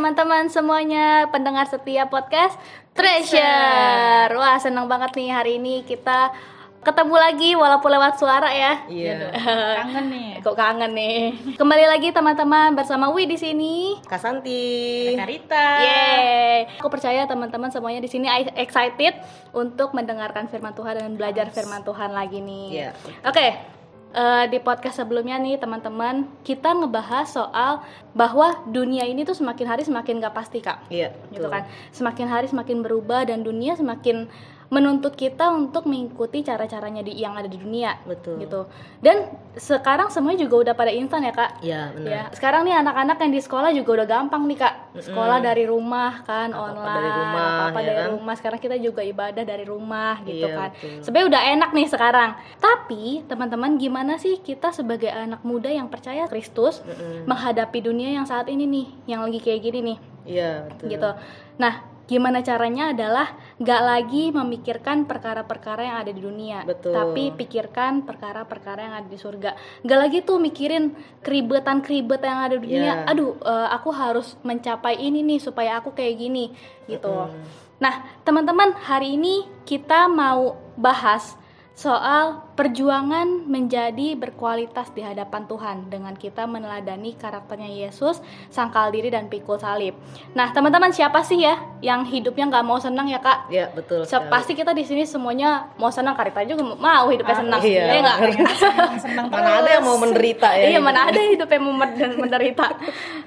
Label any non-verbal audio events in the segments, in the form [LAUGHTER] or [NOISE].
teman-teman semuanya pendengar setia podcast Treasure. Wah, senang banget nih hari ini kita ketemu lagi walaupun lewat suara ya. Iya. [LAUGHS] Kangen nih. Kok kangen nih. Kembali lagi teman-teman bersama Wi di sini. Kasanti. Karita. Yeay. Aku percaya teman-teman semuanya di sini excited untuk mendengarkan firman Tuhan dan belajar firman Tuhan lagi nih. Iya. Oke. Eh, di podcast sebelumnya nih teman-teman kita ngebahas soal bahwa dunia ini tuh semakin hari semakin gak pasti kak Iya. gitu betul. kan semakin hari semakin berubah dan dunia semakin menuntut kita untuk mengikuti cara-caranya di yang ada di dunia Betul. gitu dan sekarang semuanya juga udah pada instan ya kak Iya benar. Ya, sekarang nih anak-anak yang di sekolah juga udah gampang nih kak. Sekolah dari rumah kan, Apa-apa online, dari rumah, apa-apa ya dari kan? rumah. Sekarang kita juga ibadah dari rumah gitu Iya, kan. betul. Sebenarnya udah enak nih sekarang. Tapi teman-teman gimana sih kita sebagai anak muda yang percaya Kristus Mm-mm. menghadapi dunia yang saat ini nih, yang lagi kayak gini nih, Iya betul. gitu. Nah, gimana caranya adalah gak lagi memikirkan perkara-perkara yang ada di dunia, Betul. tapi pikirkan perkara-perkara yang ada di surga. Gak lagi tuh mikirin keribetan-keribetan yang ada di dunia. Iya. Aduh, eh, aku harus mencapai ini nih supaya aku kayak gini, gitu. Mm-mm. Nah, teman-teman, hari ini kita mau bahas soal perjuangan menjadi berkualitas di hadapan Tuhan dengan kita meneladani karakternya Yesus, sangkal diri dan pikul salib. Nah, teman-teman siapa sih ya yang hidupnya nggak mau senang ya kak? Iya betul. Sekali. Pasti kita di sini semuanya mau senang, Karita juga mau hidupnya Ah, senang, iya. ya nggak? [LAUGHS] Seneng Mana ada yang mau menderita ya? Iya, mana ada hidup yang mau men- [LAUGHS] menderita.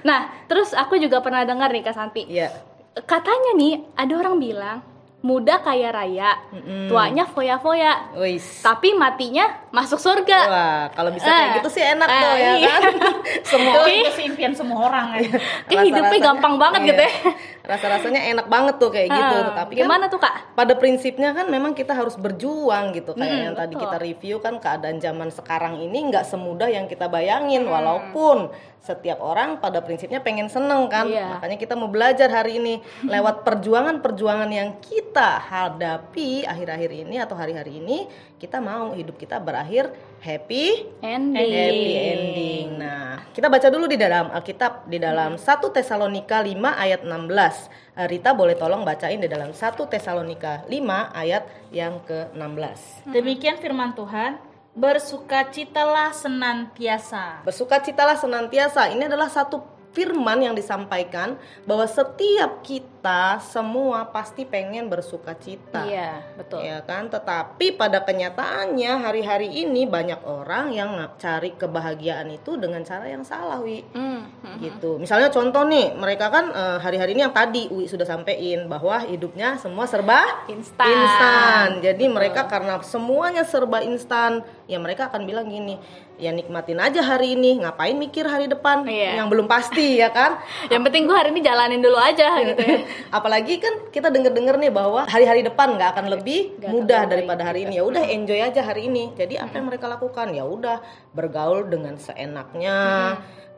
Nah, terus aku juga pernah dengar nih Kak Santi, Iya. katanya nih ada orang bilang muda kaya raya, Mm-mm. tuanya foya-foya, tapi matinya masuk surga. Wah, kalau bisa kayak Eh. gitu sih enak Eh, tuh ya iya. kan. [LAUGHS] Semua itu sih impian semua orang [LAUGHS] kan. Kayak hidupnya gampang banget iya. gitu ya. Rasa-rasanya enak banget tuh kayak gitu. Ah, Tapi kan gimana tuh kak? pada prinsipnya kan memang kita harus berjuang gitu kayak Mm-mm, yang tadi betul. kita review kan keadaan zaman sekarang ini nggak semudah yang kita bayangin walaupun setiap orang pada prinsipnya pengen seneng kan Iya. makanya kita mau belajar hari ini lewat perjuangan-perjuangan yang kita hadapi akhir-akhir ini atau hari-hari ini kita mau hidup kita berakhir happy Ending. happy ending. Nah, kita baca dulu di dalam Alkitab di dalam 1 Tesalonika 5 ayat 16. Eh, Rita boleh tolong bacain di dalam 1 Tesalonika 5 ayat yang ke-16. Demikian firman Tuhan, bersukacitalah senantiasa. Bersukacitalah senantiasa. Ini adalah satu firman yang disampaikan bahwa setiap kita semua pasti pengen bersukacita. Iya, betul. Ya kan, tetapi pada kenyataannya hari-hari ini banyak orang yang cari kebahagiaan itu dengan cara yang salah, Wi. Hmm, hmm. gitu. Misalnya contoh nih, mereka kan eh, hari-hari ini yang tadi Wi sudah sampein bahwa hidupnya semua serba Instan. instan. Jadi mereka karena semuanya serba instan, ya mereka akan bilang gini, ya nikmatin aja hari ini, ngapain mikir hari depan Iya. yang belum pasti ya kan? [LAUGHS] Yang penting gue hari ini jalanin dulu aja gitu ya. [LAUGHS] Apalagi kan kita denger-denger nih bahwa hari-hari depan nggak akan lebih Nggak akan mudah lebih daripada hari ini. Ya udah enjoy aja hari ini. Jadi apa yang mereka lakukan? Ya udah bergaul dengan seenaknya,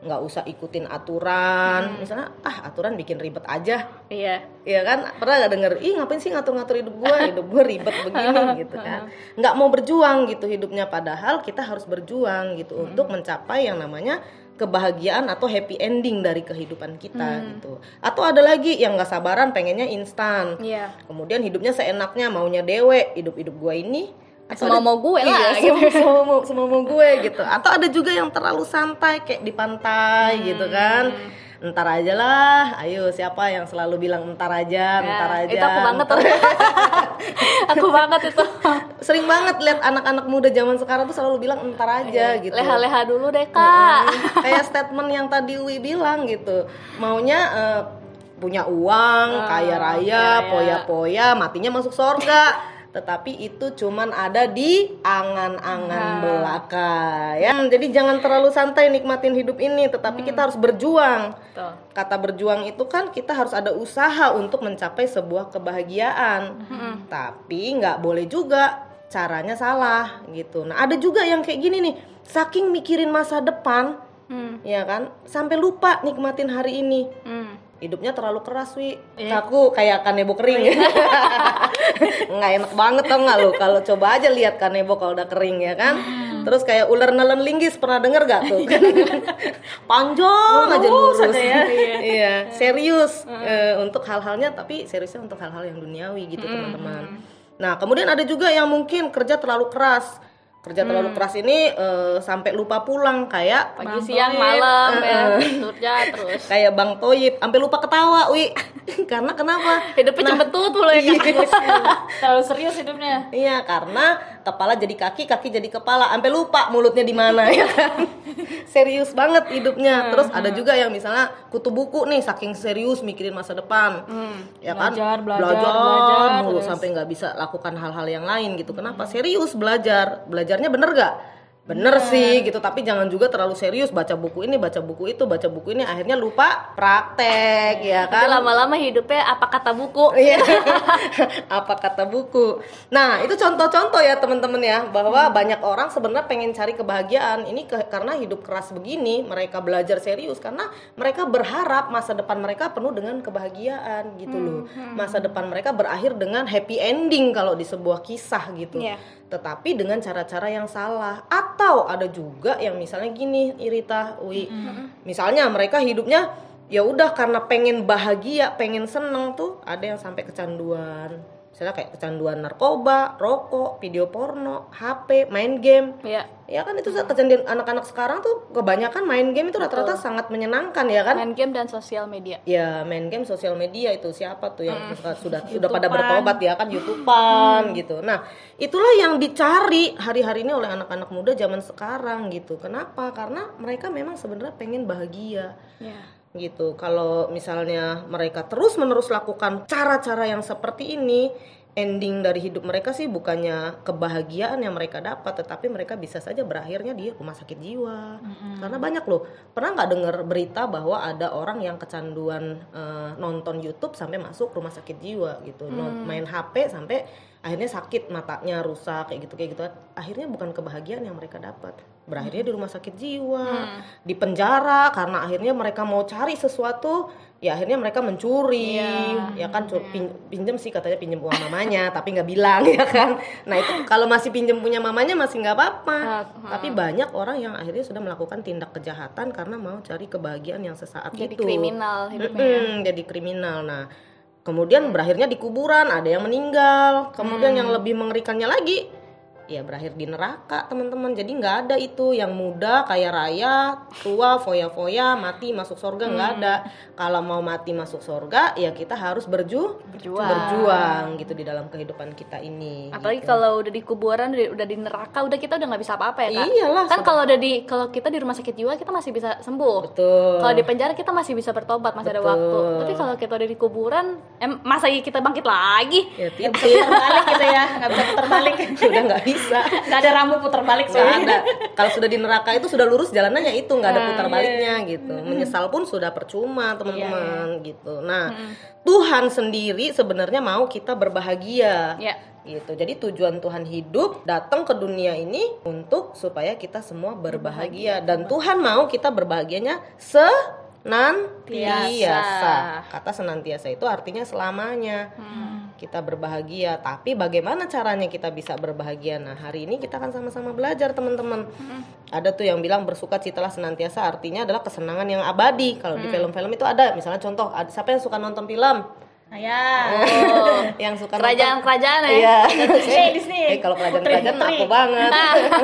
nggak usah ikutin aturan. Misalnya ah aturan bikin ribet aja. Iya. Iya kan pernah gak denger ih ngapain sih ngatur-ngatur hidup gue hidup gue ribet [LAUGHS] begini gitu kan nggak mau berjuang gitu hidupnya padahal kita harus berjuang gitu untuk mencapai yang namanya kebahagiaan atau happy ending dari kehidupan kita gitu. Atau ada lagi yang nggak sabaran pengennya instan. Iya. kemudian hidupnya seenaknya maunya dewe hidup hidup gue ini. Ada- mau gue lah, iya, gitu. semau mau semau mau gue gitu. Atau ada juga yang terlalu santai kayak di pantai gitu kan entar aja lah ayo siapa yang selalu bilang entar aja entar Ya, aja. Itu aku banget tuh. [LAUGHS] aku banget itu. sering banget lihat anak-anak muda zaman sekarang tuh selalu bilang entar aja gitu. Leha-leha dulu deh kak. Mm, [LAUGHS] kayak statement yang tadi Wi bilang gitu. Maunya eh, punya uang Ah, kaya raya poya-poya matinya masuk sorga tetapi itu cuman ada di angan-angan Ah. belaka ya jadi jangan terlalu santai nikmatin hidup ini tetapi Hmm. kita harus berjuang Tuh. kata berjuang itu kan kita harus ada usaha untuk mencapai sebuah kebahagiaan Hmm. tapi nggak boleh juga caranya salah gitu nah ada juga yang kayak gini nih saking mikirin masa depan Hmm. ya kan sampai lupa nikmatin hari ini Hmm. Hidupnya terlalu keras wi Iya. aku kayak kanebo kering [LAUGHS] nggak enak banget tau nggak lo kalau coba aja lihat kanebo kalau udah kering ya kan Terus kayak ular nelen linggis pernah denger gak tuh? [LAUGHS] Panjang aja lurus. aja ya. [LAUGHS] iya, serius eh, untuk hal-halnya tapi seriusnya untuk hal-hal yang duniawi gitu teman-teman. Nah, kemudian ada juga yang mungkin kerja terlalu keras. Kerja terlalu keras ini eh, sampai lupa pulang kayak Pagi, siang, malam ya, kerja terus. [LAUGHS] kayak Bang Toyib sampai lupa ketawa, Wi. [LAUGHS] Karena kenapa? Hidupnya cembetut mulu ya kan. Terlalu serius hidupnya. Iya, karena kepala jadi kaki, kaki jadi kepala, sampai lupa mulutnya di mana ya kan. [LAUGHS] serius banget hidupnya. Terus ada juga yang misalnya kutu buku nih saking serius mikirin masa depan. Ya kan? Belajar, belajar, belajar, mulu terus. sampai nggak bisa lakukan hal-hal yang lain gitu. Kenapa? Serius belajar. Belajarnya bener gak? Bener sih gitu, tapi jangan juga terlalu serius baca buku ini, baca buku itu, baca buku ini akhirnya lupa praktek ya kan. lama-lama hidupnya apa kata buku. Iya. [LAUGHS] Apa kata buku? Nah, itu contoh-contoh ya teman-teman ya bahwa banyak orang sebenarnya pengen cari kebahagiaan. Ini ke- karena hidup keras begini, mereka belajar serius karena mereka berharap masa depan mereka penuh dengan kebahagiaan gitu loh. Masa depan mereka berakhir dengan happy ending kalau di sebuah kisah gitu. Iya. Tetapi dengan cara-cara yang salah atau ada juga yang misalnya gini, Irita, Wi. Misalnya mereka hidupnya ya udah karena pengen bahagia, pengen seneng tuh ada yang sampai kecanduan. Misalnya kayak kecanduan narkoba, rokok, video porno, HP, main game. Ya, Ya kan itu kecanduan anak-anak sekarang tuh kebanyakan main game itu rata-rata sangat menyenangkan ya kan? main game dan sosial media. Ya main game sosial media itu siapa tuh yang suka- sudah sudah pada bertobat ya kan youtubean gitu. Nah itulah yang dicari hari-hari ini oleh anak-anak muda zaman sekarang gitu. Kenapa? Karena mereka memang sebenarnya pengen bahagia Ya. Gitu. Kalau misalnya mereka terus-menerus lakukan cara-cara yang seperti ini, ending dari hidup mereka sih bukannya kebahagiaan yang mereka dapat, tetapi mereka bisa saja berakhirnya di rumah sakit jiwa. Karena banyak loh, pernah nggak dengar berita bahwa ada orang yang kecanduan eh, nonton YouTube sampai masuk rumah sakit jiwa gitu, Non- main HP sampai akhirnya sakit matanya rusak kayak gitu kayak gitu. Akhirnya bukan kebahagiaan yang mereka dapat, berakhirnya di rumah sakit jiwa, di penjara karena akhirnya mereka mau cari sesuatu ya akhirnya mereka mencuri ya kan cu- pin- pinjem sih katanya pinjem uang mamanya [LAUGHS] tapi nggak bilang ya kan. Nah itu kalau masih pinjem punya mamanya masih nggak apa-apa. Ah, tapi banyak orang yang akhirnya sudah melakukan tindak kejahatan karena mau cari kebahagiaan yang sesaat Jadi itu. kriminal hidupnya. Mm-mm, jadi kriminal. Nah kemudian berakhirnya di kuburan ada yang meninggal. Kemudian yang lebih mengerikannya lagi ya berakhir di neraka teman-teman jadi nggak ada itu yang muda kaya raya tua foya-foya mati masuk surga nggak ada kalau mau mati masuk surga ya kita harus berju Berjuang. berjuang gitu di dalam kehidupan kita ini Apalagi gitu. kalau udah di kuburan, udah, udah di neraka, udah kita udah nggak bisa apa-apa ya kak. Iyalah, Kan kalau udah di, kalau kita di rumah sakit jiwa kita masih bisa sembuh. betul Kalau di penjara kita masih bisa bertobat, masih ada Betul. waktu. Tapi kalau kita udah di kuburan, em, masa kita bangkit lagi? ya Nggak bisa titik putar balik gitu ya, nggak bisa putar balik. sudah [LAUGHS] nggak bisa Nggak ada rambu putar balik soalnya. ada. Kalau sudah di neraka itu sudah lurus jalanannya itu nggak ada Ah, putar iya. baliknya gitu. Menyesal pun sudah percuma teman-teman Iya, gitu. Nah Tuhan sendiri sebenarnya mau kita berbahagia. Gitu. Jadi tujuan Tuhan hidup datang ke dunia ini untuk supaya kita semua berbahagia. Dan Tuhan mau kita berbahagianya senantiasa. Kata senantiasa itu artinya selamanya kita berbahagia tapi bagaimana caranya kita bisa berbahagia nah hari ini kita akan sama-sama belajar teman-teman ada tuh yang bilang bersuka citalah senantiasa artinya adalah kesenangan yang abadi kalau di film-film itu ada misalnya contoh ada siapa yang suka nonton film Nah ya, [LAUGHS] yang suka nonton Kerajaan-kerajaan ya. Iya. [LAUGHS] Disney, Disney. Eh, kalau kerajaan-kerajaan mah Putri, aku banget.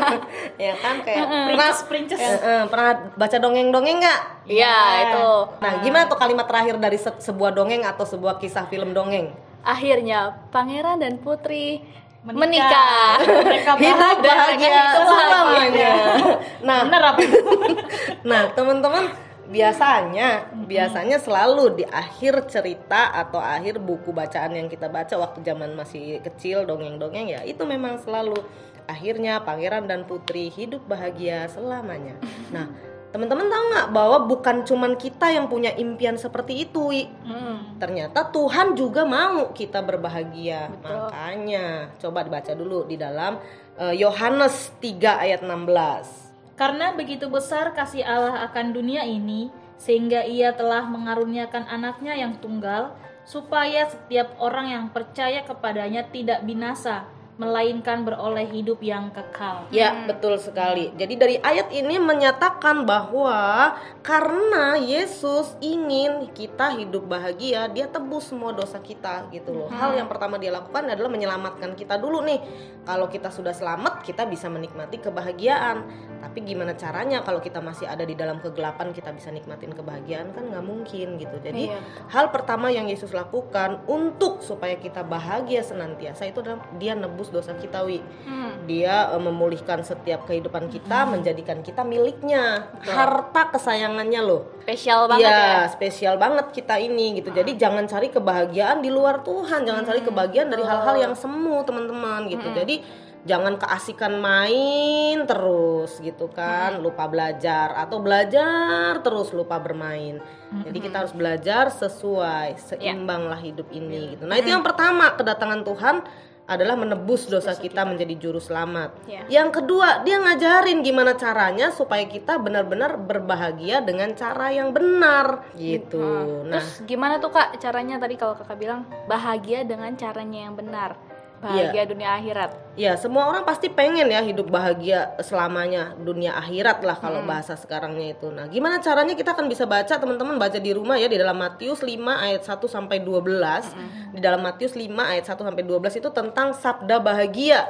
[LAUGHS] ya kan kayak pernah princess, princess. Eh, eh, pernah baca dongeng-dongeng nggak? Iya, itu. Nah, gimana tuh kalimat terakhir dari se- sebuah dongeng atau sebuah kisah film dongeng? Akhirnya pangeran dan putri Menikah. menikah. Mereka [LAUGHS] Hidup bahagia selamanya. Nah, Bener apa? [LAUGHS] Nah, teman-teman, biasanya biasanya selalu di akhir cerita atau akhir buku bacaan yang kita baca waktu zaman masih kecil dongeng-dongeng ya, itu memang selalu akhirnya pangeran dan putri hidup bahagia selamanya. Nah, teman-teman tahu nggak bahwa bukan cuman kita yang punya impian seperti itu. Hmm. Ternyata Tuhan juga mau kita berbahagia. Betul. Makanya coba dibaca dulu di dalam eh, Yohanes 3 ayat 16. Karena begitu besar kasih Allah akan dunia ini, sehingga ia telah mengaruniakan anaknya yang tunggal, supaya setiap orang yang percaya kepadanya tidak binasa, melainkan beroleh hidup yang kekal. Ya, betul sekali. Jadi dari ayat ini menyatakan bahwa karena Yesus ingin kita hidup bahagia, dia tebus semua dosa kita gitu loh. Hal yang pertama dia lakukan adalah menyelamatkan kita dulu nih. Kalau kita sudah selamat, kita bisa menikmati kebahagiaan. Tapi gimana caranya kalau kita masih ada di dalam kegelapan kita bisa nikmatin kebahagiaan kan nggak mungkin gitu. Jadi Iya. hal pertama yang Yesus lakukan untuk supaya kita bahagia senantiasa itu adalah dia nebus dosa kita, wi. Hmm. Dia eh, memulihkan setiap kehidupan kita, menjadikan kita miliknya, harta kesayangannya loh. Spesial banget Iya, ya. spesial banget kita ini gitu. Jadi jangan cari kebahagiaan di luar Tuhan, jangan cari kebahagiaan dari hal-hal yang semu, teman-teman gitu. Jadi jangan keasikan main terus gitu kan, lupa belajar atau belajar terus lupa bermain. Jadi kita harus belajar sesuai, seimbang lah hidup ini gitu. Nah, itu yang pertama, kedatangan Tuhan adalah menebus dosa kita menjadi juru selamat. Ya. Yang kedua, dia ngajarin gimana caranya supaya kita benar-benar berbahagia dengan cara yang benar. Gitu. Nah, Terus gimana tuh kak caranya? Tadi kalau kakak bilang bahagia dengan caranya yang benar, bahagia dunia akhirat. ya semua orang pasti pengen ya hidup bahagia selamanya dunia akhirat lah kalau bahasa sekarangnya itu. Nah, gimana caranya kita akan bisa baca teman-teman baca di rumah ya di dalam Matius 5 ayat 1 sampai 12. Di dalam Matius 5 ayat 1 sampai 12 itu tentang sabda bahagia.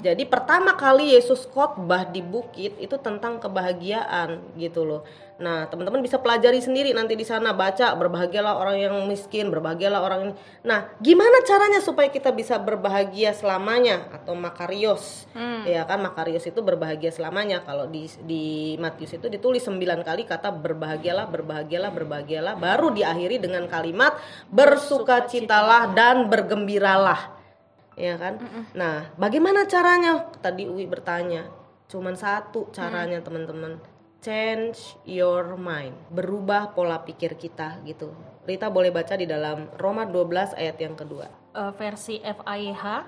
Jadi pertama kali Yesus khotbah di bukit itu tentang kebahagiaan gitu loh. Nah, teman-teman bisa pelajari sendiri nanti di sana baca berbahagialah orang yang miskin, berbahagialah orang ini. Nah, gimana caranya supaya kita bisa berbahagia selamanya atau makarios? Ya kan makarios itu berbahagia selamanya. Kalau di di Matius itu ditulis 9 kali kata berbahagialah, berbahagialah, berbahagialah baru diakhiri dengan kalimat bersukacitalah dan bergembiralah. Ya kan? Nah, bagaimana caranya? Tadi Uwi bertanya. Cuman satu caranya, teman-teman. Change your mind. Berubah pola pikir kita gitu. Rita boleh baca di dalam Roma 12 ayat yang kedua. Eh, versi FAIH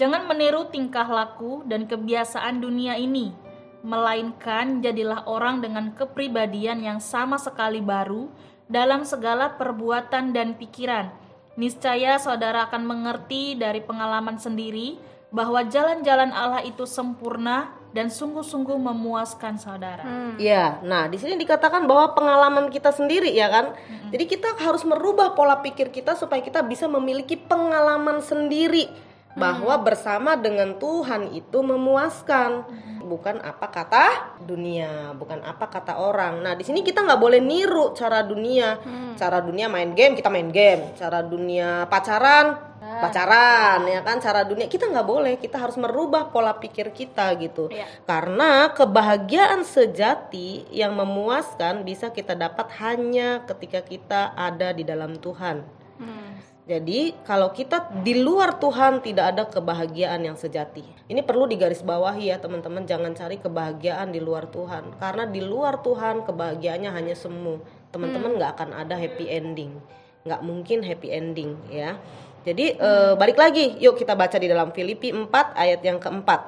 Jangan meniru tingkah laku dan kebiasaan dunia ini, melainkan jadilah orang dengan kepribadian yang sama sekali baru dalam segala perbuatan dan pikiran. Niscaya saudara akan mengerti dari pengalaman sendiri bahwa jalan-jalan Allah itu sempurna dan sungguh-sungguh memuaskan saudara. Iya, nah di sini dikatakan bahwa pengalaman kita sendiri ya kan. Jadi kita harus merubah pola pikir kita supaya kita bisa memiliki pengalaman sendiri bahwa bersama dengan Tuhan itu memuaskan. Bukan apa kata dunia, bukan apa kata orang. Nah di sini kita nggak boleh niru cara dunia. Cara dunia main game kita main game. Cara dunia pacaran pacaran ya kan cara dunia kita nggak boleh kita harus merubah pola pikir kita gitu Iya. karena kebahagiaan sejati yang memuaskan bisa kita dapat hanya ketika kita ada di dalam Tuhan. Hmm. Jadi kalau kita di luar Tuhan tidak ada kebahagiaan yang sejati. Ini perlu digarisbawahi ya teman-teman, jangan cari kebahagiaan di luar Tuhan. Karena di luar Tuhan kebahagiaannya hanya semu. Teman-teman nggak akan ada happy ending, nggak mungkin happy ending ya. Jadi eh, balik lagi, yuk kita baca di dalam Filipi 4 ayat yang keempat.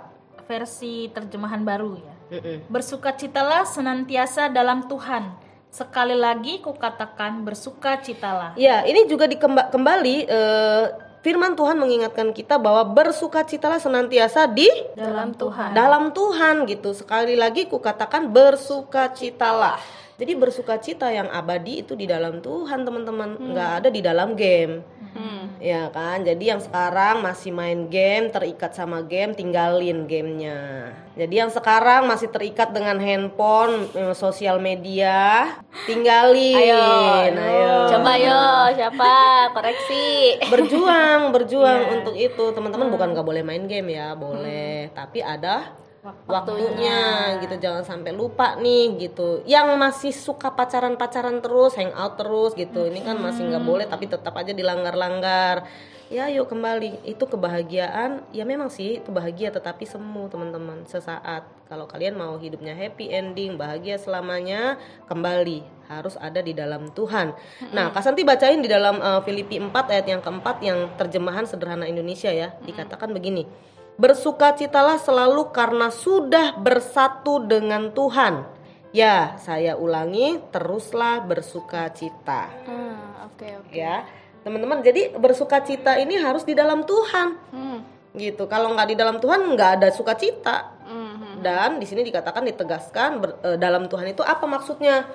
Versi terjemahan baru ya. Mm-mm. Bersukacitalah senantiasa dalam Tuhan. Sekali lagi kukatakan bersukacitalah. Ya, ini juga dikemba- kembali eh, firman Tuhan mengingatkan kita bahwa bersukacitalah senantiasa di Dalam Tuhan. dalam Tuhan gitu. Sekali lagi kukatakan bersukacitalah. Jadi bersukacita yang abadi itu di dalam Tuhan, teman-teman. nggak ada di dalam game. Hmm. Ya kan? Jadi yang sekarang masih main game, terikat sama game, tinggalin gamenya. Jadi yang sekarang masih terikat dengan handphone, eh, sosial media, tinggalin. Ayo, Ayo. coba yo siapa koreksi. berjuang berjuang untuk itu teman-teman bukan nggak boleh main game ya boleh tapi ada waktunya gitu. Jangan sampai lupa nih gitu. Yang masih suka pacaran-pacaran terus hangout terus gitu. Ini kan masih nggak boleh tapi tetap aja dilanggar-langgar. Ya yuk kembali. Itu kebahagiaan ya memang sih itu bahagia tetapi semu teman-teman sesaat. Kalau kalian mau hidupnya happy ending bahagia selamanya kembali. Harus ada di dalam Tuhan. Nah Kak Santi bacain di dalam uh, Filipi 4 ayat yang keempat yang terjemahan sederhana Indonesia ya. Dikatakan begini bersukacitalah selalu karena sudah bersatu dengan Tuhan ya saya ulangi teruslah bersukacita Hmm, oke oke. ya teman-teman jadi bersukacita ini harus di dalam Tuhan Hmm. gitu kalau nggak di dalam Tuhan nggak ada sukacita Mhm. dan di sini dikatakan ditegaskan ber- eh, dalam Tuhan itu apa maksudnya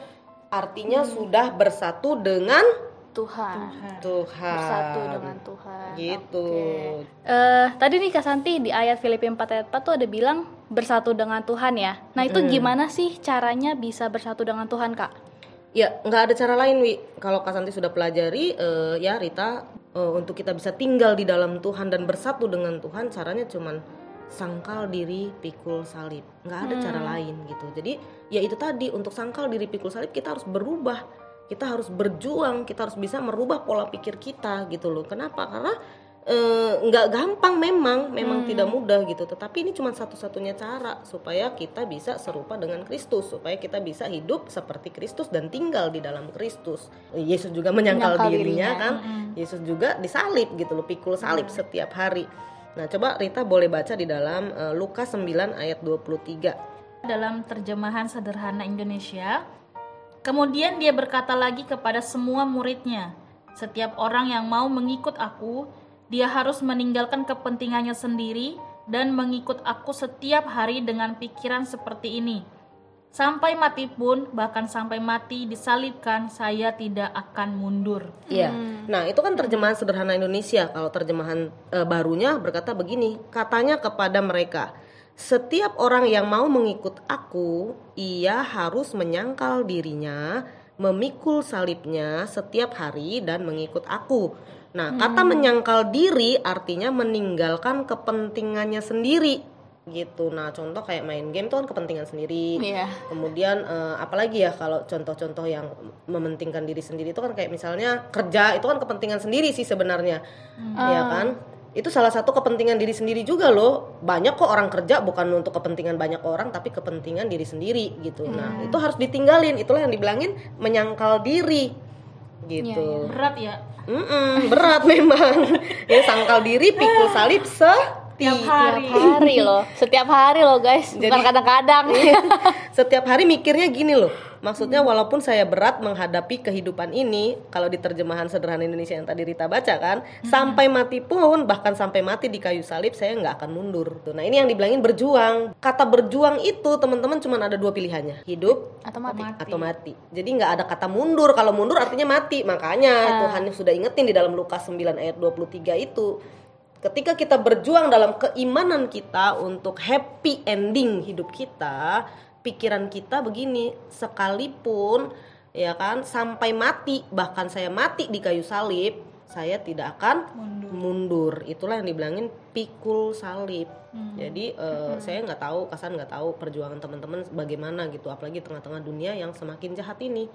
artinya sudah bersatu dengan Tuhan. Tuhan Bersatu dengan Tuhan. gitu Eh, tadi nih Kak Santi di ayat Filipi 4 ayat 4 tuh ada bilang bersatu dengan Tuhan ya. Nah, itu gimana sih caranya bisa bersatu dengan Tuhan, Kak? Ya, nggak ada cara lain, Wi. Kalau Kak Santi sudah pelajari, eh, ya Rita, eh, untuk kita bisa tinggal di dalam Tuhan dan bersatu dengan Tuhan, caranya cuman sangkal diri, pikul salib. Nggak ada cara lain gitu. Jadi, ya itu tadi untuk sangkal diri, pikul salib kita harus berubah. Kita harus berjuang, kita harus bisa merubah pola pikir kita gitu loh. Kenapa? Karena eh, nggak gampang memang, memang tidak mudah gitu. Tetapi ini cuma satu-satunya cara supaya kita bisa serupa dengan Kristus, supaya kita bisa hidup seperti Kristus dan tinggal di dalam Kristus. Yesus juga menyangkal, Menyangkal dirinya, dirinya. kan. Yesus juga disalib gitu loh, pikul salib setiap hari. Nah, coba Rita boleh baca di dalam eh, Lukas 9 ayat 23. dalam terjemahan sederhana Indonesia. Kemudian dia berkata lagi kepada semua muridnya, "Setiap orang yang mau mengikut aku, dia harus meninggalkan kepentingannya sendiri dan mengikut aku setiap hari dengan pikiran seperti ini. Sampai mati pun, bahkan sampai mati disalibkan, saya tidak akan mundur." Iya. Nah, itu kan terjemahan sederhana Indonesia. Kalau terjemahan eh, barunya berkata begini, katanya kepada mereka, setiap orang yang mau mengikut aku, ia harus menyangkal dirinya, memikul salibnya setiap hari dan mengikut aku. Nah, kata menyangkal diri artinya meninggalkan kepentingannya sendiri gitu. Nah, contoh kayak main game itu kan kepentingan sendiri. Iya. Kemudian eh, apalagi ya kalau contoh-contoh yang mementingkan diri sendiri itu kan kayak misalnya kerja itu kan kepentingan sendiri sih sebenarnya. Iya kan? Itu salah satu kepentingan diri sendiri juga loh. Banyak kok orang kerja bukan untuk kepentingan banyak orang tapi kepentingan diri sendiri gitu. Nah, itu harus ditinggalin. Itulah yang dibilangin menyangkal diri. Gitu. Berat ya. Mm-mm, berat [LAUGHS] memang. ya sangkal diri pikul salib setiap Tiap hari. Setiap hari loh. Setiap hari loh, guys. Bukan kadang-kadang. Setiap hari mikirnya gini loh. Maksudnya walaupun saya berat menghadapi kehidupan ini, kalau di terjemahan sederhana Indonesia yang tadi Rita baca kan, sampai mati pun bahkan sampai mati di kayu salib saya nggak akan mundur. Tuh, Nah ini yang dibilangin berjuang. Kata berjuang itu teman-teman cuma ada dua pilihannya, hidup Atau mati. atau mati. Jadi nggak ada kata mundur. Kalau mundur artinya mati. Makanya Tuhan sudah ingetin di dalam Lukas 9 ayat 23 itu. Ketika kita berjuang dalam keimanan kita untuk happy ending hidup kita, pikiran kita begini, sekalipun ya kan sampai mati, bahkan saya mati di kayu salib, saya tidak akan mundur. Itulah yang dibilangin pikul salib. Jadi eh, saya nggak tahu, Kasan nggak tahu perjuangan teman-teman bagaimana gitu, apalagi tengah-tengah dunia yang semakin jahat ini.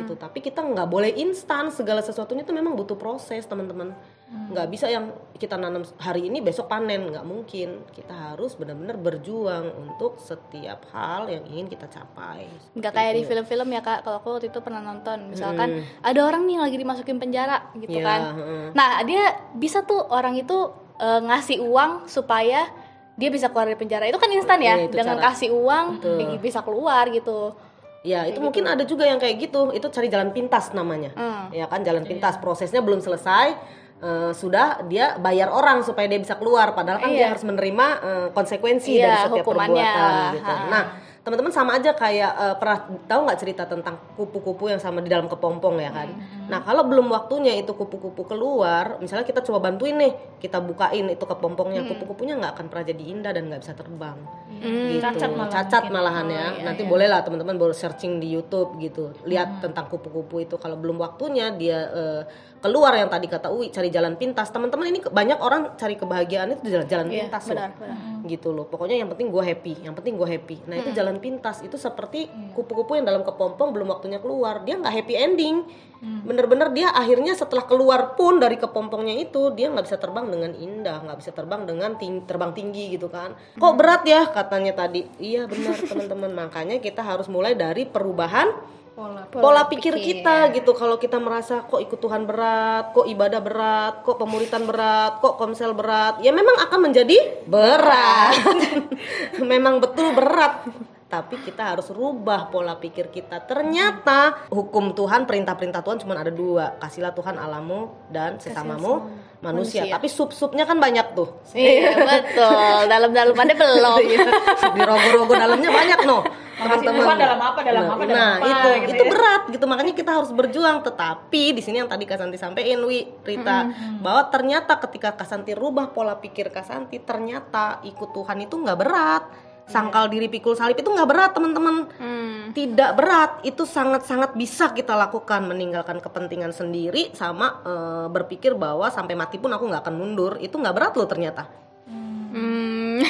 Gitu. Tapi kita nggak boleh instan, segala sesuatunya itu memang butuh proses, teman-teman. Nggak bisa yang kita nanam hari ini besok panen, nggak mungkin. Kita harus benar-benar berjuang untuk setiap hal yang ingin kita capai. Nggak kayak di film-film ya kak. Kalau aku waktu itu pernah nonton, misalkan ada orang nih lagi dimasukin penjara gitu Iya, kan. heeh. Nah dia bisa tuh orang itu eh, ngasih uang supaya dia bisa keluar dari penjara. Itu kan instan ya. Iya, itu Dengan cara. kasih uang dia bisa keluar gitu. Ya, itu mungkin ada juga yang kayak gitu. Itu cari jalan pintas namanya. Hmm. Ya kan jalan pintas. Prosesnya belum selesai. eh, sudah dia bayar orang supaya dia bisa keluar padahal kan dia Iya. harus menerima eh, konsekuensi Iya, dari setiap hukumannya perbuatan gitu. Ha. Nah, teman-teman sama aja kayak eh, pernah tahu nggak cerita tentang kupu-kupu yang sama di dalam kepompong ya kan? Nah, kalau belum waktunya itu kupu-kupu keluar, misalnya kita coba bantuin nih, kita bukain itu kepompongnya, kupu-kupunya nggak akan pernah jadi indah dan nggak bisa terbang. Gitu. Cacat malah Cacat malahan ya. Nanti boleh lah teman-teman baru searching di YouTube gitu. Lihat tentang kupu-kupu itu kalau belum waktunya dia eh, keluar yang tadi kata Uwi cari jalan pintas. Teman-teman ini banyak orang cari kebahagiaan itu jalan, jalan Iya, pintas benar, loh. benar. Gitu loh. Pokoknya yang penting gue happy, yang penting gue happy. Nah, itu jalan pintas itu seperti kupu-kupu yang dalam kepompong belum waktunya keluar. Dia nggak happy ending. Bener-bener dia akhirnya setelah keluar pun dari kepompongnya itu dia nggak bisa terbang dengan indah, nggak bisa terbang dengan ting- terbang tinggi gitu kan. Kok berat ya katanya tadi. Iya benar [LAUGHS] teman-teman. Makanya kita harus mulai dari perubahan Pola. pola pikir kita gitu kalau kita merasa kok ikut Tuhan berat, kok ibadah berat, kok pemuritan berat, kok komsel berat, ya memang akan menjadi berat. [LAUGHS] [LAUGHS] memang betul berat tapi kita harus rubah pola pikir kita. Ternyata hukum Tuhan, perintah-perintah Tuhan cuma ada dua, kasihlah Tuhan alamu dan sesamamu manusia. manusia. Tapi sub-subnya kan banyak tuh. Iya. betul. Dalam-dalamannya belum. Iya, di rogo-rogo dalamnya banyak no Tuhan. Dalam apa, dalam nah, apa, dalam nah, apa, itu. Gitu itu ya. berat gitu. Makanya kita harus berjuang. Tetapi di sini yang tadi Kasanti sampaikan Wi Rita bahwa ternyata ketika Kasanti rubah pola pikir Kasanti ternyata ikut Tuhan itu nggak berat sangkal diri pikul salib itu nggak berat teman-teman Hmm. tidak berat itu sangat-sangat bisa kita lakukan meninggalkan kepentingan sendiri sama eh, berpikir bahwa sampai mati pun aku nggak akan mundur itu nggak berat loh ternyata Hmm.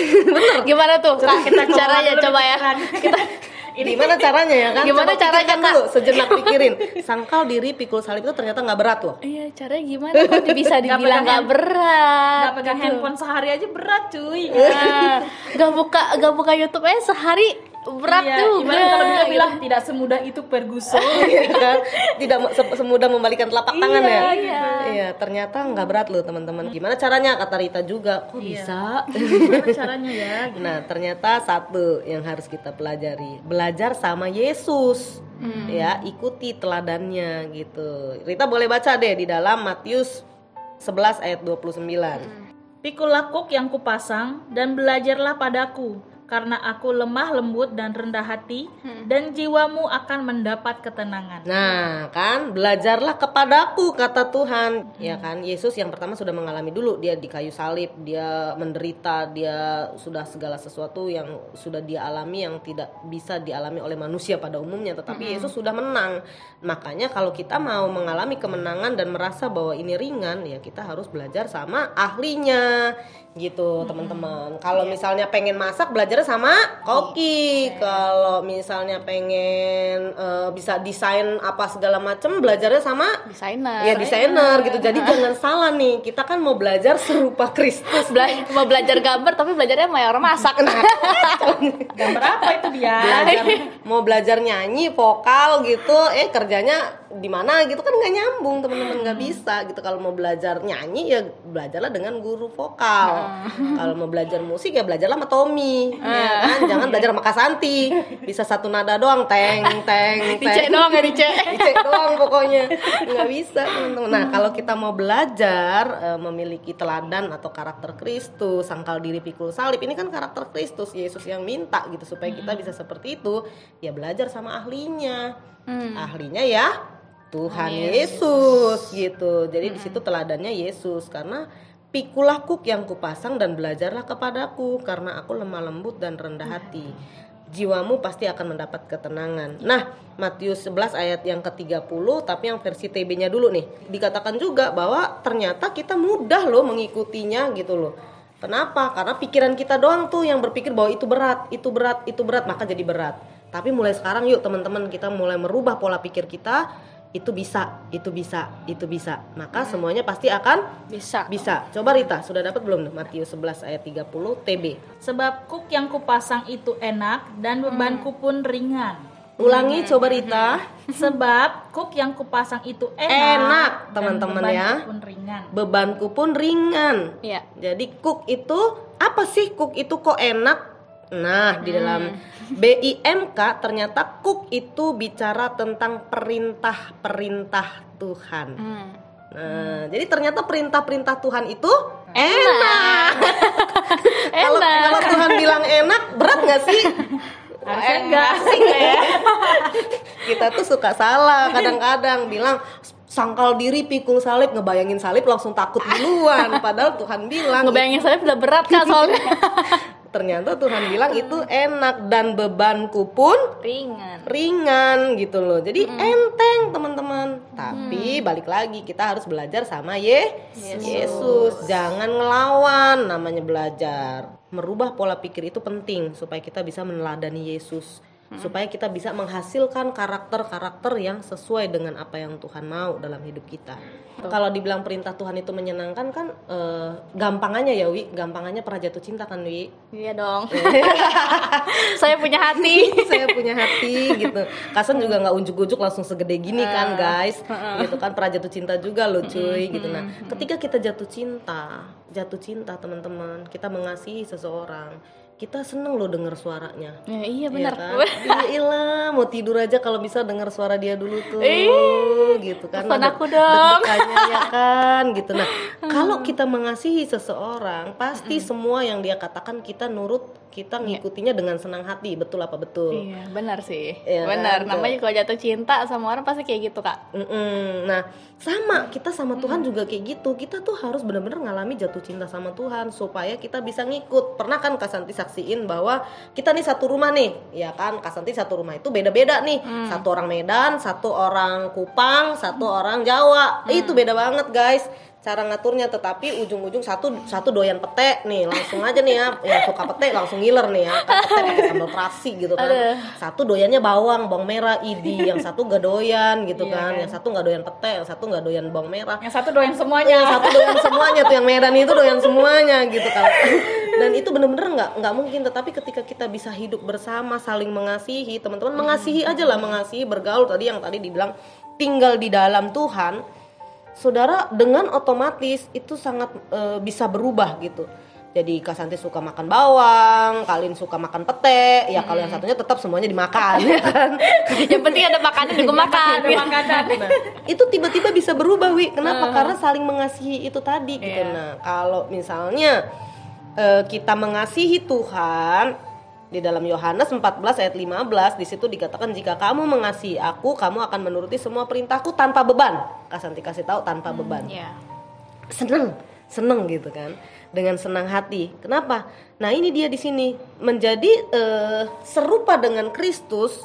[LAUGHS] Gimana tuh Kak? Kita caranya coba ya. pikiran. Kita Gimana [LAUGHS] caranya ya kan? Gimana Coba caranya, Kak? dulu, sejenak pikirin. Sangkal diri pikul salib itu ternyata nggak berat loh. Iya, caranya gimana kok bisa [LAUGHS] Nggak dibilang nggak berat? Nggak pegang gitu. handphone sehari aja berat cuy. Nah, Gak buka gak buka YouTube aja sehari berat Iya, juga. Ibarat kalau gitu. bilang tidak semudah itu Ferguson. [LAUGHS] Iya kan? Tidak se- semudah membalikan telapak tangan ya. iya. Iya, ternyata nggak berat loh teman-teman. Gimana caranya kata Rita juga? Kok Iya. bisa? [LAUGHS] Gimana caranya ya? [LAUGHS] Nah, ternyata satu yang harus kita pelajari, belajar sama Yesus. Ya, ikuti teladannya gitu. Rita boleh baca deh di dalam Matius 11 ayat 29. Pikulah kuk yang kupasang dan belajarlah padaku, karena aku lemah lembut dan rendah hati, dan jiwamu akan mendapat ketenangan. Nah, kan belajarlah kepadaku kata Tuhan. Ya kan, Yesus yang pertama sudah mengalami dulu dia di kayu salib, dia menderita, dia sudah segala sesuatu yang sudah dia alami yang tidak bisa dialami oleh manusia pada umumnya, tetapi Yesus sudah menang. Makanya kalau kita mau mengalami kemenangan dan merasa bahwa ini ringan, ya kita harus belajar sama ahlinya gitu, teman-teman. Kalau misalnya pengen masak, belajarnya sama koki. Kalau misalnya pengen eh, bisa desain apa segala macam, belajarnya sama desainer. ya desainer gitu. Jadi [LAUGHS] jangan salah nih, kita kan mau belajar serupa Kristus. Bela- mau belajar gambar tapi belajarnya sama orang masak. Nah, Gambar apa itu dia? belajar mau belajar nyanyi vokal gitu. Eh kerjanya di mana gitu. Kan nggak nyambung teman-teman nggak bisa gitu. Kalau mau belajar nyanyi ya belajarlah dengan guru vokal. Kalau mau belajar musik ya belajarlah sama Tommy. Ya kan? Jangan [LAUGHS] belajar sama Kasanti bisa satu nada doang teng teng [LAUGHS] teng. Dicek doang ya dicek. [LAUGHS] dicek doang pokoknya. Nggak bisa teman-teman. Nah kalau kita mau belajar eh, memiliki teladan atau karakter Kristus sangkal diri pikul salib ini kan karakter Kristus Yesus yang minta gitu supaya kita bisa seperti itu. Ya belajar sama ahlinya. Ahlinya ya Tuhan Yesus. Gitu. Jadi di situ teladannya Yesus karena pikulah kuk yang kupasang dan belajarlah kepadaku karena aku lemah lembut dan rendah hati. Jiwamu pasti akan mendapat ketenangan. Nah, Matius 11 ayat yang ke-30 tapi yang versi TB-nya dulu nih. Dikatakan juga bahwa ternyata kita mudah loh mengikutinya gitu loh. Kenapa? Karena pikiran kita doang tuh yang berpikir bahwa itu berat, itu berat, itu berat, maka jadi berat. Tapi mulai sekarang yuk teman-teman kita mulai merubah pola pikir kita, itu bisa, itu bisa, itu bisa. Maka semuanya pasti akan Bisa. bisa. Coba Rita, sudah dapat belum nih Matius 11 ayat 30 TB? Sebab kuk yang kupasang itu enak dan bebanku pun ringan. Ulangi coba Rita. [LAUGHS] Sebab kuk yang kupasang itu enak, teman-teman bebanku ya. pun ringan. Bebanku pun ringan. Iya. Jadi cook itu apa sih cook itu kok enak? Nah, di dalam BIMK ternyata cook itu bicara tentang perintah-perintah Tuhan. Hmm. Nah, jadi ternyata perintah-perintah Tuhan itu enak. Enak. [LAUGHS] kalau Tuhan bilang enak, berat nggak sih? [LAUGHS] Harusnya enggak sih ya. [LAUGHS] Kita tuh suka salah kadang-kadang bilang sangkal diri pikul salib ngebayangin salib langsung takut duluan padahal Tuhan bilang Ngebayangin saya udah berat kan soalnya. [LAUGHS] ternyata Tuhan bilang itu enak dan bebanku pun Ringan. ringan gitu loh. Jadi enteng teman-teman. Tapi balik lagi kita harus belajar sama Ye Yesus. jangan ngelawan namanya belajar. Merubah pola pikir itu penting supaya kita bisa meneladani Yesus supaya kita bisa menghasilkan karakter-karakter yang sesuai dengan apa yang Tuhan mau dalam hidup kita. Kalau dibilang perintah Tuhan itu menyenangkan kan eh, gampangannya ya Wi. Gampangannya pernah jatuh cinta kan Wi? Iya dong. [LAUGHS] saya punya hati. [LAUGHS] saya punya hati gitu. Kasan juga nggak unjuk-unjuk langsung segede gini kan guys. gitu kan pernah jatuh cinta juga loh cuy gitu. Nah ketika kita jatuh cinta jatuh cinta teman-teman kita mengasihi seseorang kita seneng loh denger suaranya. Ya, iya Iya benar. kan? Iya ilah, mau tidur aja kalau bisa denger suara dia dulu tuh, gitu kan? telepon aku dong. ya kan, gitu. Nah, [LAUGHS] kalau kita mengasihi seseorang, pasti semua yang dia katakan kita nurut, kita ngikutinya dengan senang hati. Betul apa betul? Iya, benar sih. Iya benar. kan? Namanya kalau jatuh cinta sama orang pasti kayak gitu, Kak. Mm-mm. Nah, sama kita sama Tuhan juga kayak gitu. Kita tuh harus benar-benar ngalami jatuh cinta sama Tuhan supaya kita bisa ngikut. Pernah kan Kasanti saksiin bahwa kita nih satu rumah nih, ya kan? Kasanti satu rumah itu beda-beda nih. Satu orang Medan, satu orang Kupang, satu orang Jawa. Itu beda banget, guys. Cara ngaturnya tetapi ujung-ujung satu satu doyan pete nih langsung aja nih ya. Yang suka pete langsung ngiler nih ya. Kan pete pakai sambal terasi gitu kan. Aduh. satu doyannya bawang bawang merah idi. Yang satu gak doyan gitu Iya kan. kan. yang satu nggak doyan pete yang satu nggak doyan bawang merah. Yang satu doyan yang semuanya. satu doyan semuanya tuh yang Medan itu doyan semuanya gitu kan. Dan itu bener-bener nggak nggak mungkin. Tetapi ketika kita bisa hidup bersama saling mengasihi teman-teman mengasihi aja lah mengasihi bergaul tadi yang tadi dibilang tinggal di dalam Tuhan saudara dengan otomatis itu sangat eh, bisa berubah gitu jadi Kak Santi suka makan bawang, kalian suka makan pete, ya kalau yang satunya tetap semuanya dimakan, [LAUGHS] ya kan? Yang penting ada makanan juga makan. Ada makanan. [LAUGHS] Nah, itu tiba-tiba bisa berubah, Wi. Kenapa? Karena saling mengasihi itu tadi gitu. Iya. Nah, kalau misalnya eh, kita mengasihi Tuhan di dalam Yohanes 14 ayat 15 di situ dikatakan jika kamu mengasihi aku, kamu akan menuruti semua perintahku tanpa beban. Kasanti kasih tahu tanpa beban. Iya. seneng seneng gitu kan? Dengan senang hati. Kenapa? Nah ini dia di sini. Menjadi eh, serupa dengan Kristus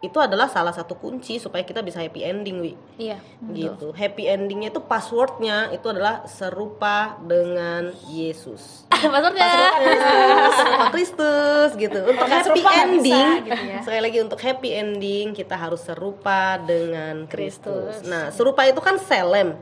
itu adalah salah satu kunci supaya kita bisa happy ending wi Iya. gitu happy endingnya itu passwordnya itu adalah serupa dengan Yesus [LAUGHS] Passwordnya. serupa Kristus gitu untuk happy serupa nggak bisa, ending gitu ya. sekali lagi untuk happy ending kita harus serupa dengan Kristus Kristus. nah serupa itu kan selem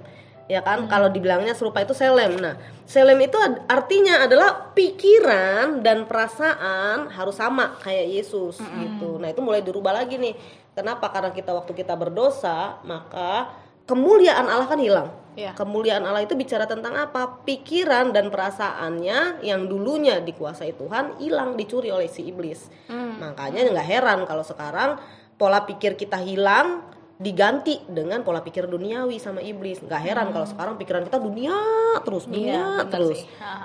ya kan? Kalau dibilangnya serupa itu selem. Nah selem itu artinya adalah pikiran dan perasaan harus sama kayak Yesus gitu. Nah itu mulai dirubah lagi nih. Kenapa? Karena kita waktu kita berdosa maka kemuliaan Allah kan hilang. Iya. Kemuliaan Allah itu bicara tentang apa? Pikiran dan perasaannya yang dulunya dikuasai Tuhan hilang dicuri oleh si iblis. Makanya nggak heran kalau sekarang pola pikir kita hilang diganti dengan pola pikir duniawi sama iblis. Nggak heran kalau sekarang pikiran kita dunia terus, dunia Iya, terus.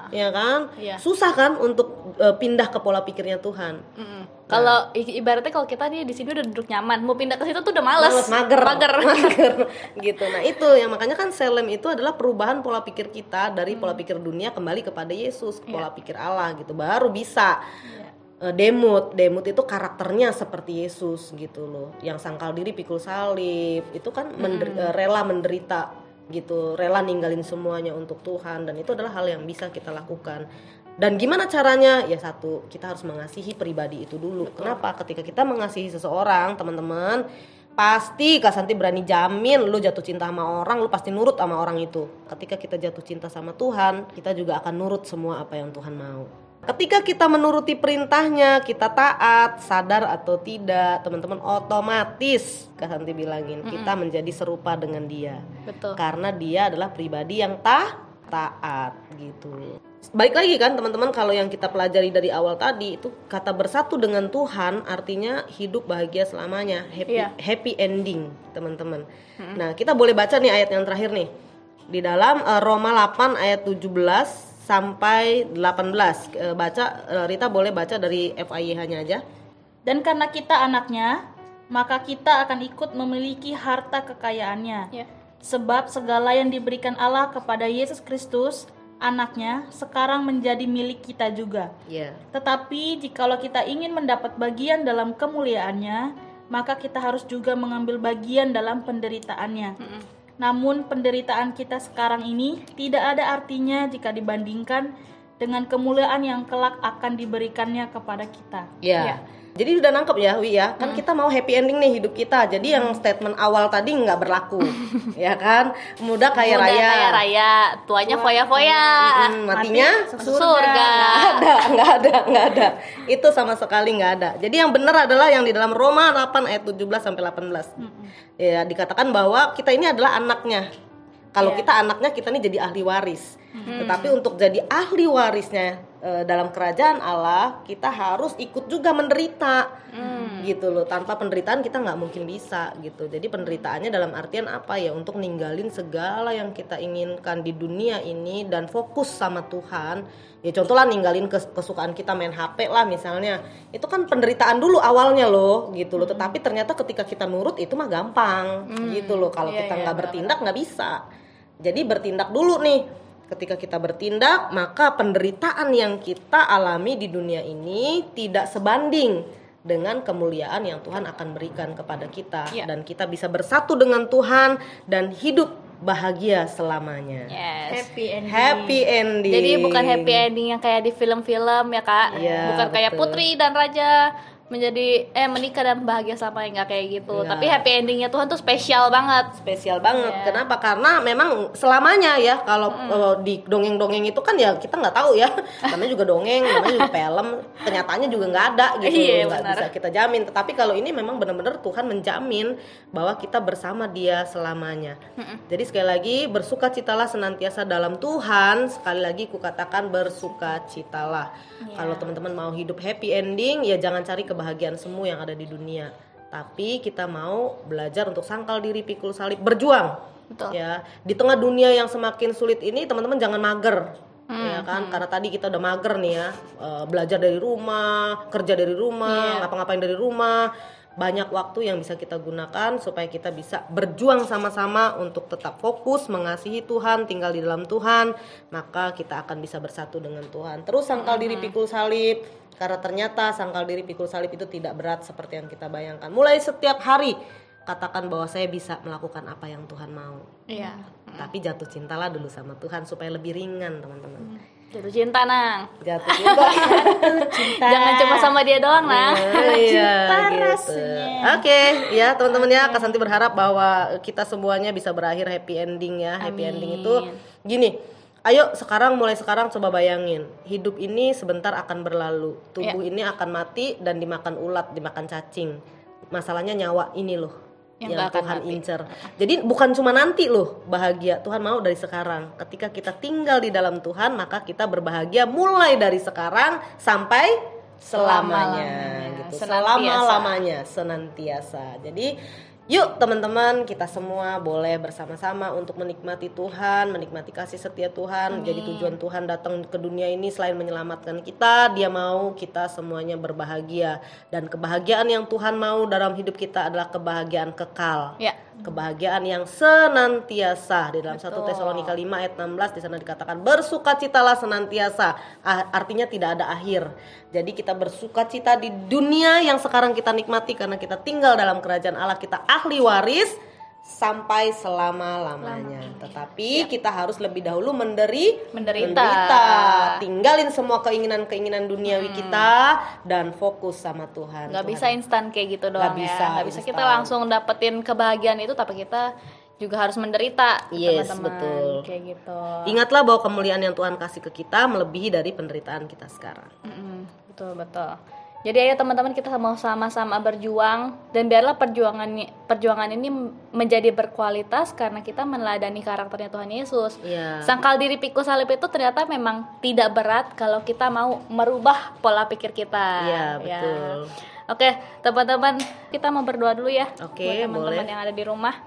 Ya kan? Iya. Susah kan untuk eh, pindah ke pola pikirnya Tuhan. Mm-mm. Kalau i- ibaratnya kalau kita nih di sini udah duduk nyaman, mau pindah ke situ tuh udah males. Males, mager, Mager. [LAUGHS] mager, gitu. Nah itu yang makanya kan selem itu adalah perubahan pola pikir kita dari pola pikir dunia kembali kepada Yesus, pola pikir Allah gitu. Baru bisa eh, demut, demut itu karakternya seperti Yesus gitu loh. Yang sangkal diri pikul salib itu kan mender- eh, rela menderita gitu, rela ninggalin semuanya untuk Tuhan dan itu adalah hal yang bisa kita lakukan. Dan gimana caranya? Ya satu, kita harus mengasihi pribadi itu dulu. Kenapa? Ketika kita mengasihi seseorang, teman-teman, pasti Kak Santi berani jamin lu jatuh cinta sama orang, lu pasti nurut sama orang itu. Ketika kita jatuh cinta sama Tuhan, kita juga akan nurut semua apa yang Tuhan mau. Ketika kita menuruti perintahnya, kita taat, sadar atau tidak, teman-teman otomatis Kak Santi bilangin, kita menjadi serupa dengan dia Betul. karena dia adalah pribadi yang ta taat gitu. Baik lagi kan teman-teman kalau yang kita pelajari dari awal tadi itu kata bersatu dengan Tuhan artinya hidup bahagia selamanya, happy Iya. happy ending, teman-teman. Nah, kita boleh baca nih ayat yang terakhir nih. Di dalam eh, Roma 8 ayat 17 sampai 18. Eh, baca eh, Rita boleh baca dari FIH-nya aja. Dan karena kita anaknya, maka kita akan ikut memiliki harta kekayaannya. Ya. Sebab segala yang diberikan Allah kepada Yesus Kristus, anaknya, sekarang menjadi milik kita juga. Ya. Tetapi jikalau kita ingin mendapat bagian dalam kemuliaannya, maka kita harus juga mengambil bagian dalam penderitaannya. Namun penderitaan kita sekarang ini tidak ada artinya jika dibandingkan dengan kemuliaan yang kelak akan diberikannya kepada kita. Ya. Iya. Jadi udah nangkep ya, Wi ya. Kan kita mau happy ending nih hidup kita. Jadi yang statement awal tadi nggak berlaku, [LAUGHS] ya kan? Muda kaya Muda raya. kaya raya, tuanya foya-foya. Hmm, matinya Mati Surga. [LAUGHS] nggak ada, nggak ada, nggak ada. Itu sama sekali nggak ada. Jadi yang benar adalah yang di dalam Roma 8 ayat 17 sampai 18. Ya, dikatakan bahwa kita ini adalah anaknya. Kalau Iya. kita anaknya kita ini jadi ahli waris. Tetapi untuk jadi ahli warisnya eh, dalam kerajaan Allah kita harus ikut juga menderita. Gitu loh. Tanpa penderitaan kita nggak mungkin bisa gitu. Jadi penderitaannya dalam artian apa ya? Untuk ninggalin segala yang kita inginkan di dunia ini dan fokus sama Tuhan. Ya contoh lah ninggalin kes- kesukaan kita main HP lah misalnya. Itu kan penderitaan dulu awalnya loh gitu loh. Tetapi ternyata ketika kita nurut itu mah gampang gitu loh. Kalau Iya, kita iya, nggak bertindak nggak bisa. Jadi bertindak dulu nih ketika kita bertindak maka penderitaan yang kita alami di dunia ini tidak sebanding dengan kemuliaan yang Tuhan akan berikan kepada kita Iya. dan kita bisa bersatu dengan Tuhan dan hidup bahagia selamanya Yes. Happy ending. happy ending Jadi bukan happy ending yang kayak di film-film ya kak, Iya, bukan kayak betul. putri dan raja menjadi eh menikah dan bahagia sama nggak kayak gitu. Nggak. Tapi happy endingnya Tuhan tuh spesial banget. spesial banget. Iya. Kenapa? Karena memang selamanya ya kalau eh, di dongeng-dongeng itu kan ya kita nggak tahu ya. [LAUGHS] Namanya juga dongeng, namanya juga film. Kenyataannya juga nggak ada gitu, Iya, nggak bisa kita jamin. Tetapi kalau ini memang benar-benar Tuhan menjamin bahwa kita bersama Dia selamanya. Jadi sekali lagi bersukacitalah senantiasa dalam Tuhan. Sekali lagi kukatakan bersukacitalah. Iya. Kalau teman-teman mau hidup happy ending, ya jangan cari kebahagiaan semu yang ada di dunia. Tapi kita mau belajar untuk sangkal diri, pikul salib, berjuang. Betul. Ya, di tengah dunia yang semakin sulit ini, teman-teman jangan mager. Hmm, ya kan, karena tadi kita udah mager nih ya, eh, belajar dari rumah, kerja dari rumah, Iya. ngapa-ngapain dari rumah. Banyak waktu yang bisa kita gunakan supaya kita bisa berjuang sama-sama untuk tetap fokus mengasihi Tuhan, tinggal di dalam Tuhan, maka kita akan bisa bersatu dengan Tuhan. Terus sangkal diri pikul salib, karena ternyata sangkal diri pikul salib itu tidak berat seperti yang kita bayangkan. Mulai setiap hari katakan bahwa saya bisa melakukan apa yang Tuhan mau. Iya. Tapi jatuh cintalah dulu sama Tuhan supaya lebih ringan, teman-teman. Jatuh cinta nang. Jatuh [LAUGHS] cinta. Jangan cuma sama dia doang nang. iya, [LAUGHS] Cinta gitu. rasanya. Oke, ya teman-teman ya, Kak Santi berharap bahwa kita semuanya bisa berakhir happy ending ya. Happy Amin. ending itu gini. Ayo sekarang mulai sekarang coba bayangin, hidup ini sebentar akan berlalu. Tubuh Ya. ini akan mati dan dimakan ulat, dimakan cacing. Masalahnya nyawa ini loh Yang yang, Tuhan mati. incer. Jadi bukan cuma nanti loh bahagia, Tuhan mau dari sekarang. Ketika kita tinggal di dalam Tuhan, maka kita berbahagia mulai dari sekarang sampai selamanya Selamanya. gitu. Senantiasa. Selama-lamanya senantiasa. Jadi Yuk teman-teman kita semua boleh bersama-sama untuk menikmati Tuhan, menikmati kasih setia Tuhan. Jadi tujuan Tuhan datang ke dunia ini selain menyelamatkan kita, Dia mau kita semuanya berbahagia dan kebahagiaan yang Tuhan mau dalam hidup kita adalah kebahagiaan kekal. Ya. Kebahagiaan yang senantiasa di dalam 1 Betul. Tesalonika 5 ayat 16 di sana dikatakan bersukacitalah senantiasa. Ah, Artinya tidak ada akhir. Jadi kita bersukacita di dunia yang sekarang kita nikmati karena kita tinggal dalam kerajaan Allah, kita ahli waris sampai selama-lamanya. Tetapi kita harus lebih dahulu menderi Menderita. Tinggalin semua keinginan-keinginan duniawi kita dan fokus sama Tuhan. Nggak Tuhan bisa instan kayak gitu doang bisa ya. Nggak bisa kita langsung dapetin kebahagiaan itu, tapi kita juga harus menderita. Yes, teman-teman. betul. Kayak gitu. Ingatlah bahwa kemuliaan yang Tuhan kasih ke kita melebihi dari penderitaan kita sekarang. Mm-mm, betul betul. Jadi ayo teman-teman kita mau sama-sama berjuang dan biarlah perjuangan perjuangan ini menjadi berkualitas karena kita meneladani karakternya Tuhan Yesus. Iya. Sangkal diri pikul salib itu ternyata memang tidak berat kalau kita mau merubah pola pikir kita. Iya, Ya. betul. Oke, teman-teman, kita mau berdoa dulu ya. Oke, buat teman-teman yang ada di rumah.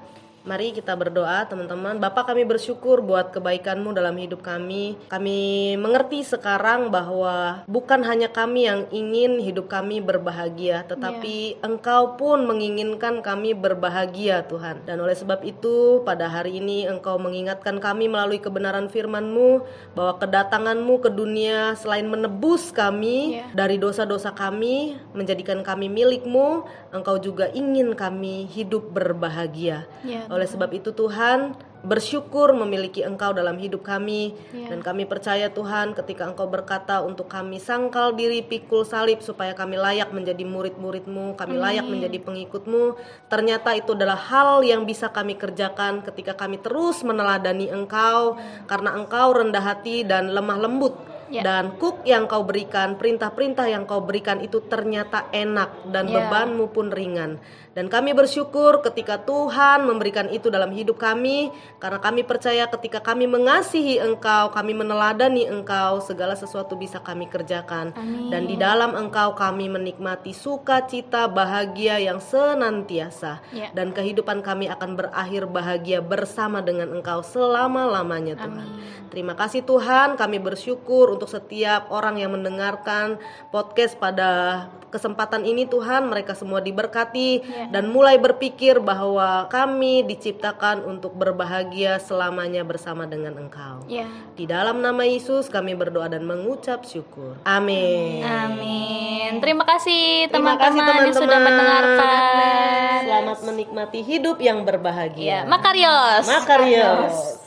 Mari kita berdoa teman-teman. Bapak kami bersyukur buat kebaikanmu dalam hidup kami. Kami mengerti sekarang bahwa bukan hanya kami yang ingin hidup kami berbahagia Tetapi Engkau pun menginginkan kami berbahagia Tuhan. Dan oleh sebab itu pada hari ini Engkau mengingatkan kami melalui kebenaran firman-Mu Bahwa kedatangan-Mu ke dunia selain menebus kami Iya. dari dosa-dosa kami Menjadikan kami milik-Mu Engkau juga ingin kami hidup berbahagia. Ya, oleh sebab itu Tuhan bersyukur memiliki Engkau dalam hidup kami Ya. dan kami percaya Tuhan ketika Engkau berkata untuk kami sangkal diri pikul salib supaya kami layak menjadi murid-muridmu, kami layak menjadi pengikutmu. Ternyata itu adalah hal yang bisa kami kerjakan ketika kami terus meneladani Engkau karena Engkau rendah hati dan lemah lembut Ya. dan kuk yang kau berikan, perintah-perintah yang kau berikan itu ternyata enak dan Ya. bebanmu pun ringan. Dan kami bersyukur ketika Tuhan memberikan itu dalam hidup kami karena kami percaya ketika kami mengasihi Engkau, kami meneladani Engkau, segala sesuatu bisa kami kerjakan. Amin. Dan di dalam Engkau kami menikmati sukacita, bahagia yang senantiasa. Ya. Dan kehidupan kami akan berakhir bahagia bersama dengan Engkau selama-lamanya Tuhan. Terima kasih Tuhan, kami bersyukur untuk setiap orang yang mendengarkan podcast pada kesempatan ini Tuhan, mereka semua diberkati Ya. Dan mulai berpikir bahwa kami diciptakan untuk berbahagia selamanya bersama dengan Engkau. Ya. Di dalam nama Yesus kami berdoa dan mengucap syukur. Amin. Amin. Terima kasih teman-teman yang sudah mendengarkan. Selamat menikmati hidup yang berbahagia. Ya, Makarios. Makarios.